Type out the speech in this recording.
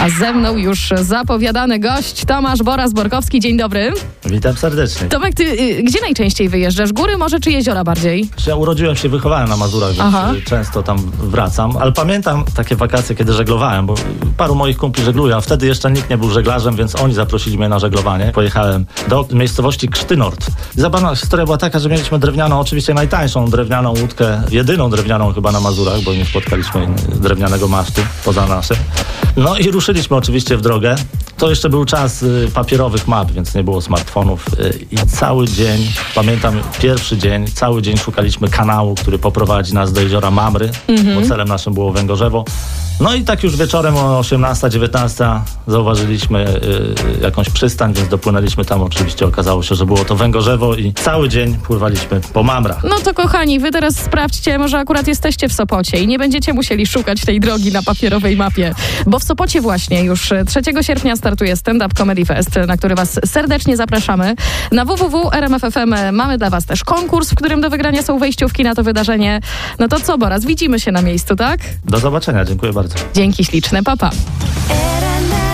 A ze mną już zapowiadany gość Tomasz Boras-Borkowski. Dzień dobry. Witam serdecznie. Tomek, ty y, gdzie najczęściej wyjeżdżasz? Góry może czy jeziora bardziej? Ja urodziłem się, wychowałem na Mazurach, więc Aha. często tam wracam, ale pamiętam takie wakacje, kiedy żeglowałem, bo paru moich kumpli żegluje, a wtedy jeszcze nikt nie był żeglarzem, więc oni zaprosili mnie na żeglowanie. Pojechałem do miejscowości Krztynort. Zabawna historia była taka, że mieliśmy drewnianą, oczywiście najtańszą drewnianą łódkę, jedyną drewnianą chyba na Mazurach, bo nie spotkaliśmy drewnianego masztu poza naszym. No i ruszyliśmy oczywiście w drogę. To jeszcze był czas y, papierowych map, więc nie było smartfonów y, i cały dzień, pamiętam pierwszy dzień, cały dzień szukaliśmy kanału, który poprowadzi nas do jeziora Mamry, bo celem naszym było Węgorzewo. No i tak już wieczorem o 18-19 zauważyliśmy y, jakąś przystań, więc dopłynęliśmy tam. Oczywiście okazało się, że było to Węgorzewo i cały dzień pływaliśmy po Mamrach. No to kochani, wy teraz sprawdźcie, może akurat jesteście w Sopocie i nie będziecie musieli szukać tej drogi na papierowej mapie, bo w Sopocie właśnie już 3 sierpnia startuje Stand Up Comedy Fest, na który was serdecznie zapraszamy. Na www.rmf.fm mamy dla was też konkurs, w którym do wygrania są wejściówki na to wydarzenie. No to co, Boraz, widzimy się na miejscu, tak? Do zobaczenia, dziękuję bardzo. Dzięki śliczne, papa. RMF